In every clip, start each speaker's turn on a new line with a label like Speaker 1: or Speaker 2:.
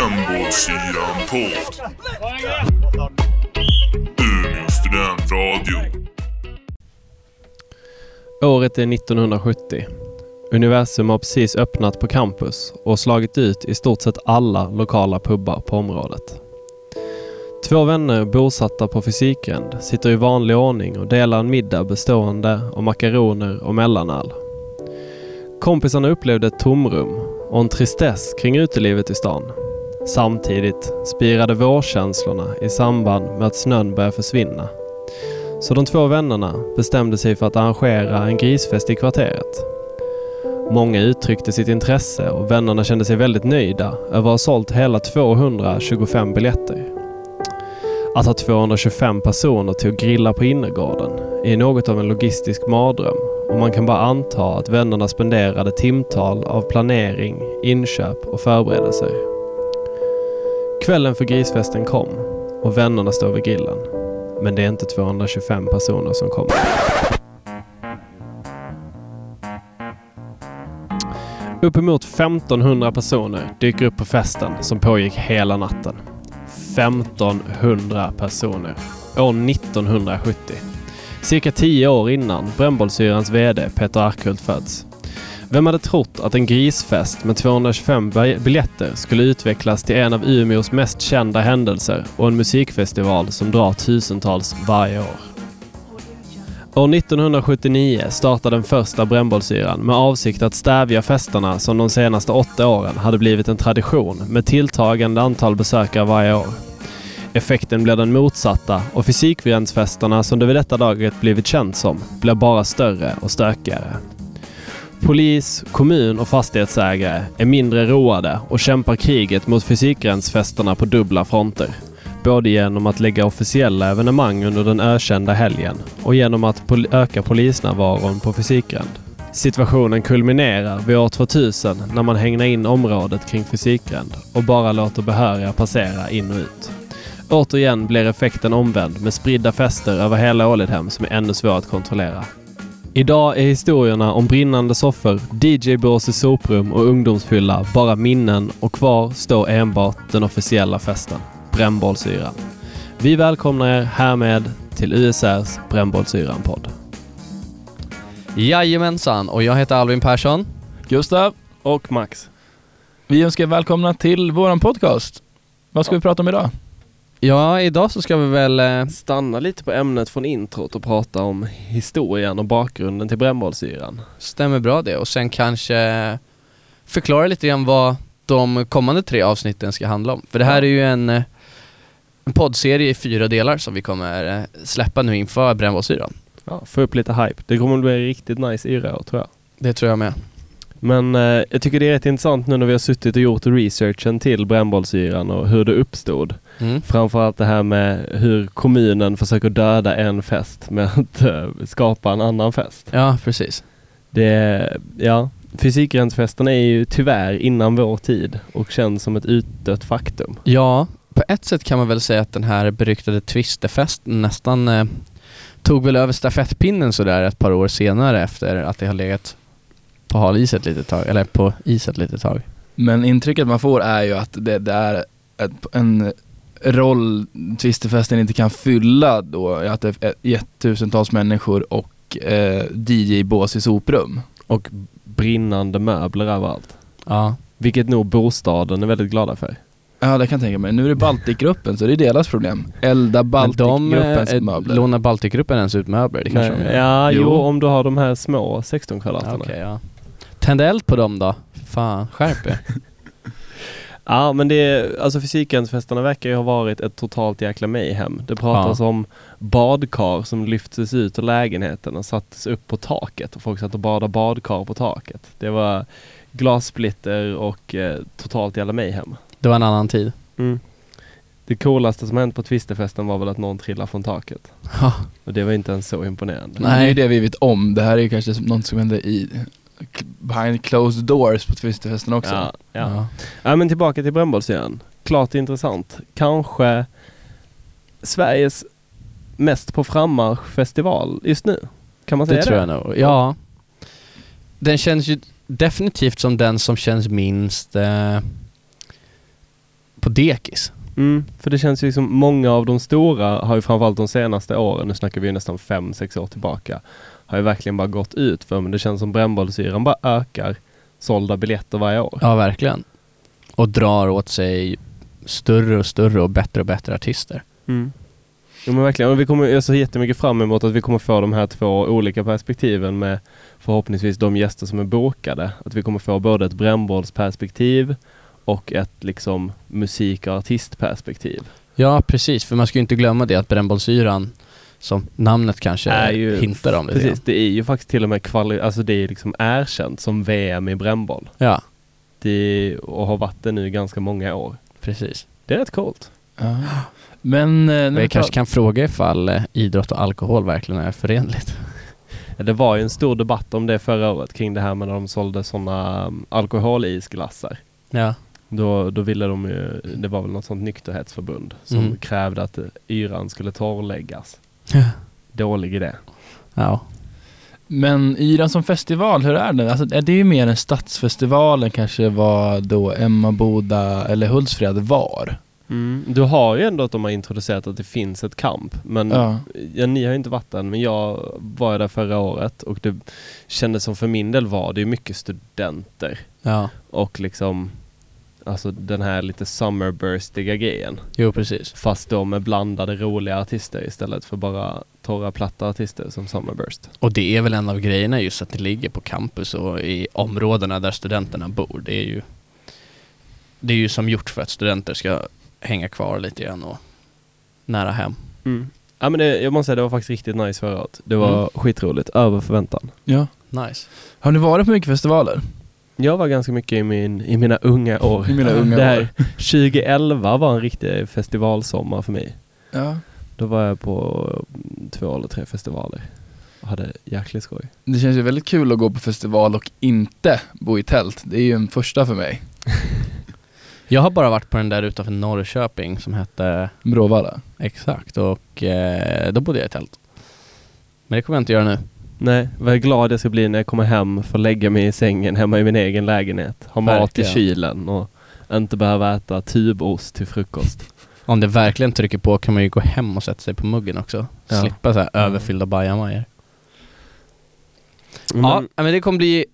Speaker 1: Brännbollsyran podd. Umeå studentradio.
Speaker 2: Året är 1970. Universum har precis öppnat på campus och slagit ut i stort sett alla lokala pubbar på området. Två vänner bosatta på Fysikgränd sitter i vanlig ordning och delar en middag bestående av makaroner och mellanöl. Kompisarna upplevde ett tomrum och en tristess kring utelivet i stan. Samtidigt spirade vårkänslorna i samband med att snön började försvinna. Så de två vännerna bestämde sig för att arrangera en grisfest i kvarteret. Många uttryckte sitt intresse och vännerna kände sig väldigt nöjda över att ha sålt hela 225 biljetter. Att ha 225 personer till att grilla på innergården är något av en logistisk mardröm och man kan bara anta att vännerna spenderade timtal av planering, inköp och förberedelser. Kvällen för grisfesten kom och vännerna står vid grillen. Men det är inte 225 personer som kommer. Uppemot 1500 personer dyker upp på festen som pågick hela natten. 1500 personer. År 1970. Cirka 10 år innan Brännbollsyrans VD Peter Arkhult föds. Vem hade trott att en grisfest med 225 biljetter skulle utvecklas till en av Umeås mest kända händelser och en musikfestival som drar tusentals varje år. År 1979 startade den första brännbollsyran med avsikt att stävja festerna som de senaste åtta åren hade blivit en tradition med tilltagande antal besökare varje år. Effekten blev den motsatta och fysikgrändsfesterna som det vid detta laget blivit känt som blev bara större och stökigare. Polis, kommun och fastighetsägare är mindre roade och kämpar kriget mot fysikgränsfesterna på dubbla fronter. Både genom att lägga officiella evenemang under den ökända helgen och genom att pol öka polisnärvaron på Fysikgränd. Situationen kulminerar vid år 2000 när man hängnar in området kring Fysikgränd och bara låter behöriga passera in och ut. Återigen blir effekten omvänd med spridda fester över hela Ålidhem som är ännu svårare att kontrollera. Idag är historierna om brinnande soffor, DJ-bås i soprum och ungdomsfylla bara minnen och kvar står enbart den officiella festen, Brännbollsyran. Vi välkomnar er härmed till USRs Brännbollsyran-podd.
Speaker 3: Jajamensan, och jag heter Alvin Persson.
Speaker 4: Gustav,
Speaker 2: Och Max.
Speaker 4: vi önskar välkomna till våran podcast. Vad ska vi prata om idag?
Speaker 3: Ja, idag så ska vi väl... Eh,
Speaker 2: Stanna lite på ämnet från introt och prata om historien och bakgrunden till brännbollsyran.
Speaker 3: stämmer bra det och sen kanske förklara lite grann vad de kommande tre avsnitten ska handla om. För det här är ju en, eh, en poddserie i fyra delar som vi kommer eh, släppa nu inför brännbollsyran.
Speaker 2: Ja, få upp lite hype. Det kommer bli riktigt nice yra tror jag.
Speaker 3: Det tror jag med.
Speaker 2: Men eh, jag tycker det är rätt intressant nu när vi har suttit och gjort researchen till brännbollsyran och hur det uppstod.
Speaker 3: Mm.
Speaker 2: Framförallt det här med hur kommunen försöker döda en fest med att eh, skapa en annan fest.
Speaker 3: Ja, precis.
Speaker 2: Det, ja, fysikgränsfesterna är ju tyvärr innan vår tid och känns som ett utdött faktum.
Speaker 3: Ja, på ett sätt kan man väl säga att den här beryktade Twisterfesten nästan eh, tog väl över stafettpinnen sådär ett par år senare efter att det har legat på hal is ett litet tag, eller på is ett litet tag.
Speaker 4: Men intrycket man får är ju att det, det är ett, en roll Twisterfesten inte kan fylla då, att det är tusentals människor och eh, DJ-bås i soprum.
Speaker 2: Och brinnande möbler överallt.
Speaker 3: Ja.
Speaker 2: Vilket nog bostaden är väldigt glada för.
Speaker 4: Ja det kan jag tänka mig. Nu är det Baltikgruppen så det är deras problem. Elda
Speaker 3: Men de
Speaker 4: Baltikgruppens
Speaker 3: eh,
Speaker 4: möbler.
Speaker 3: lånar Baltikgruppen ens ut möbler? Det kanske
Speaker 2: Nej,
Speaker 3: de gör?
Speaker 2: ja, jo.
Speaker 4: Jo.
Speaker 2: om du har de här små 16
Speaker 3: Ja,
Speaker 2: kvadraterna.
Speaker 3: okej, ja. Tänd eld på dem då. Fan, skärp er.
Speaker 2: Ja men det är, alltså fysikgränsfesterna verkar ju ha varit ett totalt jäkla mayhem. Det pratas om badkar som lyftes ut ur lägenheten och sattes upp på taket och folk satt och badade badkar på taket. Det var glassplitter och eh, totalt jävla mayhem.
Speaker 3: Det var en annan tid.
Speaker 2: Mm. Det coolaste som hänt på Twisterfesten var väl att någon trillade från taket.
Speaker 3: Ja.
Speaker 2: Och det var inte ens så imponerande.
Speaker 4: Nej. Det är det vi vet om. Det här är ju kanske som- något som händer i behind closed doors på Twisterfesten också.
Speaker 2: Ja, ja.
Speaker 3: Ja.
Speaker 2: ja men tillbaka till brännbollsserien. Klart intressant. Kanske Sveriges mest på frammarsch festival just nu. Kan man säga
Speaker 3: Det
Speaker 2: det?
Speaker 3: tror jag nog. Ja. Den känns ju definitivt som den som känns minst eh, på dekis.
Speaker 2: Mm, för det känns ju som många av de stora har ju framförallt de senaste åren, nu snackar vi ju nästan fem sex år tillbaka, har ju verkligen bara gått ut för men det känns som brännbollsyran bara ökar sålda biljetter varje år.
Speaker 3: Ja, verkligen. Och drar åt sig större och större och bättre och bättre artister.
Speaker 2: Mm. Ja men verkligen, och vi kommer, jag ser jättemycket fram emot att vi kommer få de här två olika perspektiven med förhoppningsvis de gäster som är bokade. Att vi kommer få både ett brännbollsperspektiv och ett liksom musik och artistperspektiv.
Speaker 3: Ja, precis. För man ska ju inte glömma det att brännbollsyran, som namnet kanske
Speaker 2: Är ju-
Speaker 3: hintar om lite
Speaker 2: Precis, det är ju faktiskt till och med kvali- alltså det är liksom erkänt som VM i brännboll.
Speaker 3: Ja,
Speaker 2: Det, och har varit det nu ganska många år.
Speaker 3: precis.
Speaker 2: Det är rätt coolt.
Speaker 4: Ja. Men... eh, när
Speaker 3: Vi
Speaker 4: vi
Speaker 3: kanske kan fråga ifall eh, idrott och alkohol verkligen är förenligt.
Speaker 2: Ja, Det var ju en stor debatt om det förra året kring det här med när de sålde sådana um, alkoholisglassar.
Speaker 3: Ja.
Speaker 2: Då, då ville de ju, det var väl något sånt nykterhetsförbund som
Speaker 3: Mm.
Speaker 2: krävde att eh, yran skulle torrläggas. Dålig idé.
Speaker 3: Ja.
Speaker 4: Men Yran som festival, hur är den? Alltså, är det ju mer en stadsfestival än kanske vad då Emmaboda eller Hultsfred var?
Speaker 2: Mm. Du har ju ändå att de har introducerat att det finns ett kamp. Men
Speaker 4: Ja.
Speaker 2: ja, ni har ju inte varit där men jag var där förra året och det kändes som för min del var det ju mycket studenter.
Speaker 3: Ja.
Speaker 2: Och liksom Alltså den här lite summerburstiga grejen.
Speaker 3: Jo, precis.
Speaker 2: Fast då med blandade roliga artister istället för bara torra platta artister som Summerburst.
Speaker 3: Och det är väl en av grejerna just att det ligger på campus och i områdena där studenterna bor. Det är ju Det är ju som gjort för att studenter ska hänga kvar lite grann och nära hem.
Speaker 2: Mm. Ja men det, jag måste säga det var faktiskt riktigt nice förra året. Det var
Speaker 3: Mm.
Speaker 2: skitroligt, över förväntan.
Speaker 4: ja.
Speaker 3: Nice.
Speaker 4: Har ni varit på mycket festivaler?
Speaker 2: Jag var ganska mycket i, min, i mina unga år.
Speaker 4: I mina unga
Speaker 2: det här,
Speaker 4: år.
Speaker 2: 2011 var en riktig festivalsommar för mig.
Speaker 4: Ja.
Speaker 2: Då var jag på två eller tre festivaler och hade jäkligt skoj.
Speaker 4: Det känns ju väldigt kul att gå på festival och inte bo i tält. Det är ju en första för mig.
Speaker 3: Jag har bara varit på den där utanför Norrköping som hette
Speaker 4: Bråvalla.
Speaker 3: Exakt och eh, då bodde jag i tält. Men det kommer jag inte göra nu.
Speaker 2: Nej, vad glad jag ska bli när jag kommer hem, får lägga mig i sängen hemma i min egen lägenhet. Ha mat i kylen och inte behöva äta tubost till frukost.
Speaker 3: Om det verkligen trycker på kan man ju gå hem och sätta sig på muggen också.
Speaker 2: Ja.
Speaker 3: Slippa så här
Speaker 2: Mm.
Speaker 3: överfyllda bajamajor.
Speaker 2: Men,
Speaker 3: Ja, men det kommer bli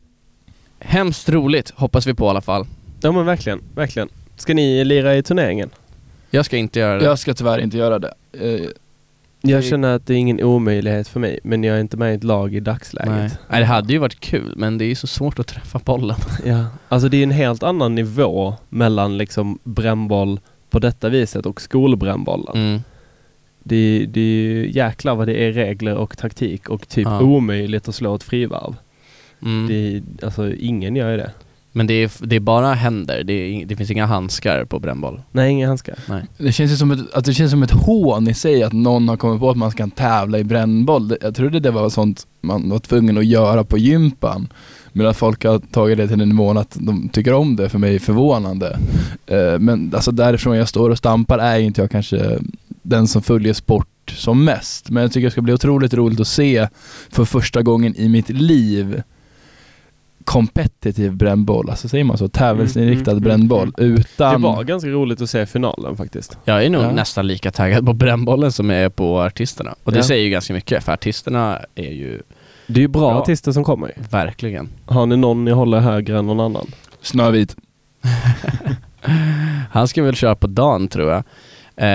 Speaker 3: hemskt roligt, hoppas vi på i alla fall.
Speaker 2: ja men verkligen, verkligen. Ska ni lira i turneringen?
Speaker 3: Jag ska inte göra det.
Speaker 4: Jag ska tyvärr inte göra det.
Speaker 2: Jag känner att det är ingen omöjlighet för mig, men jag är inte med i ett lag i dagsläget.
Speaker 3: Nej. Nej, det hade ju varit kul, men det är ju så svårt att träffa bollen.
Speaker 2: Ja, alltså det är en helt annan nivå mellan liksom brännboll på detta viset och skolbrännbollen.
Speaker 3: Mm.
Speaker 2: Det, det är ju jäklar vad det är regler och taktik och typ
Speaker 3: Ja.
Speaker 2: omöjligt att slå ett frivarv.
Speaker 3: Mm.
Speaker 2: Det, alltså ingen gör ju det.
Speaker 3: Men det är, det är bara händer, det, är, det finns inga handskar på brännboll.
Speaker 2: Nej, inga handskar.
Speaker 3: Nej.
Speaker 4: Det känns ju som ett, att det känns som ett hån i sig att någon har kommit på att man ska tävla i brännboll. Jag trodde det var sånt man var tvungen att göra på gympan. Men att folk har tagit det till den nivån att de tycker om det för mig är förvånande. Eh, Men alltså därifrån jag står och stampar är inte jag kanske den som följer sport som mest. Men jag tycker det ska bli otroligt roligt att se för första gången i mitt liv competitive brännboll, alltså säger man så? Tävlingsinriktad
Speaker 2: Mm, mm,
Speaker 4: brännboll utan...
Speaker 2: Det var ganska roligt att se finalen faktiskt.
Speaker 3: Jag är nog
Speaker 4: Ja.
Speaker 3: nästan lika taggad på brännbollen som jag är på artisterna. Och det
Speaker 2: Ja.
Speaker 3: säger ju ganska mycket, för artisterna är ju
Speaker 2: Det är ju bra
Speaker 3: Bra.
Speaker 2: artister som kommer.
Speaker 3: verkligen
Speaker 2: Har ni någon ni håller högre än någon annan?
Speaker 4: Snövit.
Speaker 3: Han ska väl köra på dagen tror jag. Eh,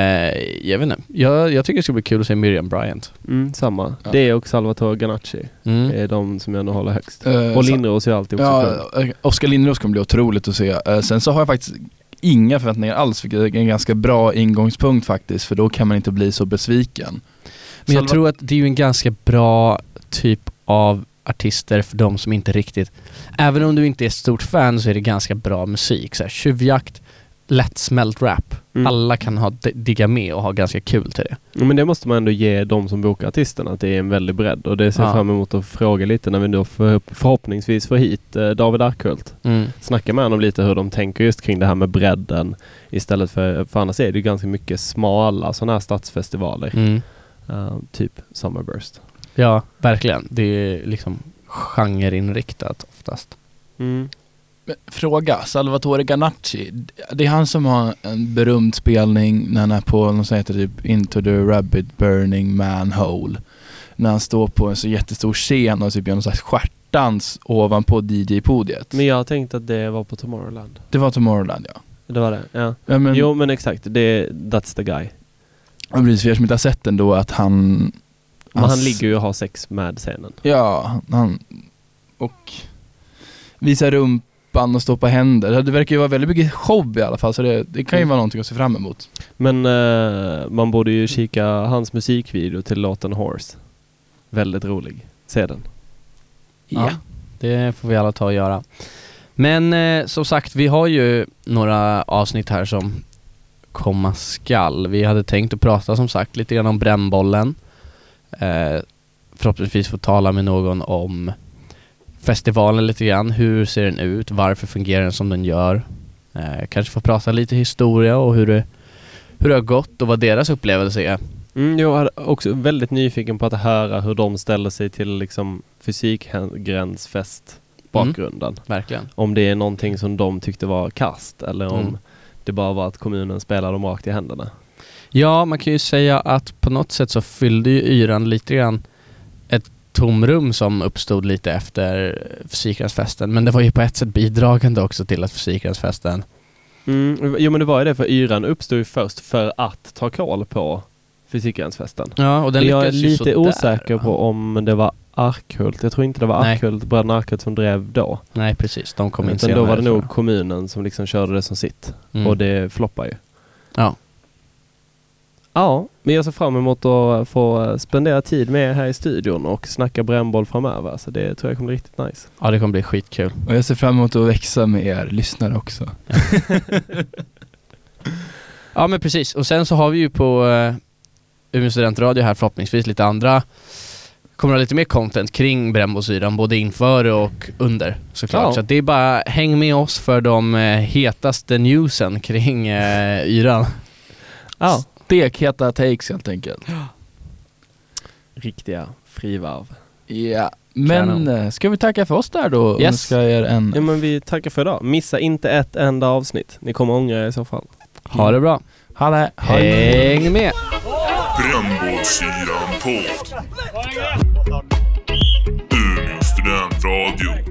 Speaker 3: jag vet inte. Jag, jag tycker det ska bli kul att se Miriam Bryant.
Speaker 2: Mm, samma.
Speaker 4: Ja.
Speaker 2: Det och Salvatore Ganacci
Speaker 3: Mm.
Speaker 2: är de som jag nog håller högst.
Speaker 4: Eh,
Speaker 2: Och Lindros är alltid också.
Speaker 4: Ja, eh, Oskar Lindros kommer bli otroligt att se. Eh, Sen så har jag faktiskt inga förväntningar alls, vilket är en ganska bra ingångspunkt faktiskt, för då kan man inte bli så besviken.
Speaker 3: Men jag
Speaker 4: Salva-
Speaker 3: tror att det är ju en ganska bra typ av artister för de som inte riktigt... Även om du inte är ett stort fan så är det ganska bra musik. Så här, tjuvjakt, lättsmält rap.
Speaker 2: Mm.
Speaker 3: Alla kan ha, digga med och ha ganska kul till det.
Speaker 2: Ja, men det måste man ändå ge de som bokar artisterna, att det är en väldig bredd. Och det ser jag
Speaker 3: Ja.
Speaker 2: fram emot att fråga lite när vi för, förhoppningsvis får hit eh, David Arkhult.
Speaker 3: Mm.
Speaker 2: Snacka med honom lite hur de tänker just kring det här med bredden. Istället för, för annars är det ju ganska mycket smala sådana här stadsfestivaler.
Speaker 3: Mm.
Speaker 2: Eh, typ Summerburst.
Speaker 3: Ja, verkligen. Det är liksom genreinriktat oftast.
Speaker 2: Mm.
Speaker 4: Fråga, Salvatore Ganacci. Det är han som har en berömd spelning när han är på något som heter typ Into the Rabbit Burning Manhole. När han står på en så jättestor scen och typ gör någon slags stjärtdans ovanpå DJ-podiet.
Speaker 2: Men jag tänkte att det var på Tomorrowland.
Speaker 4: Det var Tomorrowland ja.
Speaker 2: Det var det? Ja.
Speaker 4: ja men,
Speaker 2: Jo men exakt, det, that's the guy.
Speaker 4: ja, precis, för er som inte har sett den då att han...
Speaker 2: Men han ligger ju och har sex med scenen.
Speaker 4: Ja, han... Och visar rumpan och står på händer. Det verkar ju vara väldigt mycket show i alla fall så det, det kan ju
Speaker 2: Mm.
Speaker 4: vara någonting att se fram emot.
Speaker 2: Men eh, man borde ju kika hans musikvideo till låten Horse. Väldigt rolig. Se den.
Speaker 3: Ja. Det får vi alla ta och göra. Men eh, som sagt, vi har ju några avsnitt här som komma skall. Vi hade tänkt att prata som sagt lite grann om brännbollen. Eh, förhoppningsvis få tala med någon om festivalen lite grann. Hur ser den ut? Varför fungerar den som den gör? Eh, kanske få prata lite historia och hur det, hur det har gått och vad deras upplevelse är.
Speaker 2: Mm, jag är också väldigt nyfiken på att höra hur de ställer sig till liksom fysikgränsfest bakgrunden.
Speaker 3: Verkligen.
Speaker 2: Om det är någonting som de tyckte var kast eller om
Speaker 3: Mm.
Speaker 2: det bara var att kommunen spelade dem rakt i händerna.
Speaker 3: Ja, man kan ju säga att på något sätt så fyllde ju yran lite grann tomrum som uppstod lite efter Fysikgränsfesten. Men det var ju på ett sätt bidragande också till att Fysikgränsfesten...
Speaker 2: Mm, jo men det var ju det för yran uppstod ju först för att ta koll på fysikgränsfesten.
Speaker 3: Ja, och den
Speaker 2: Jag är lite
Speaker 3: sådär,
Speaker 2: osäker på om det var Arkhult. Jag tror inte det var. Arkhult, bröderna Arkhult som drev då.
Speaker 3: Nej, precis. De kom in
Speaker 2: Utan
Speaker 3: senare.
Speaker 2: då var det nog kommunen som liksom körde det som sitt.
Speaker 3: Mm.
Speaker 2: Och det floppar ju.
Speaker 3: Ja.
Speaker 2: Ja, men jag ser fram emot att få spendera tid med er här i studion och snacka brännboll framöver. Så det tror jag kommer bli riktigt nice.
Speaker 3: ja, det kommer bli skitkul.
Speaker 4: Och jag ser fram emot att växa med er lyssnare också.
Speaker 3: Ja, men precis. Och sen så har vi ju på uh, Umeå studentradio här förhoppningsvis lite andra kommer ha lite mer content kring brännbollsyran, både inför och under såklart.
Speaker 2: Ja.
Speaker 3: Så att det är bara häng med oss för de eh, hetaste newsen kring uh, yran.
Speaker 2: Ja.
Speaker 4: Stekheta takes helt enkelt.
Speaker 2: Riktiga frivarv.
Speaker 4: Ja. Men
Speaker 3: Kanon.
Speaker 4: eh, ska vi tacka för oss där då
Speaker 3: Yes.
Speaker 4: önska er en...
Speaker 2: Ja men vi tackar för idag. Missa inte ett enda avsnitt. Ni kommer ångra er i så fall.
Speaker 3: Ha det bra.
Speaker 4: Ha det! Ha det.
Speaker 3: Häng med!
Speaker 1: Brännbollsyran podd. Umeå studentradio.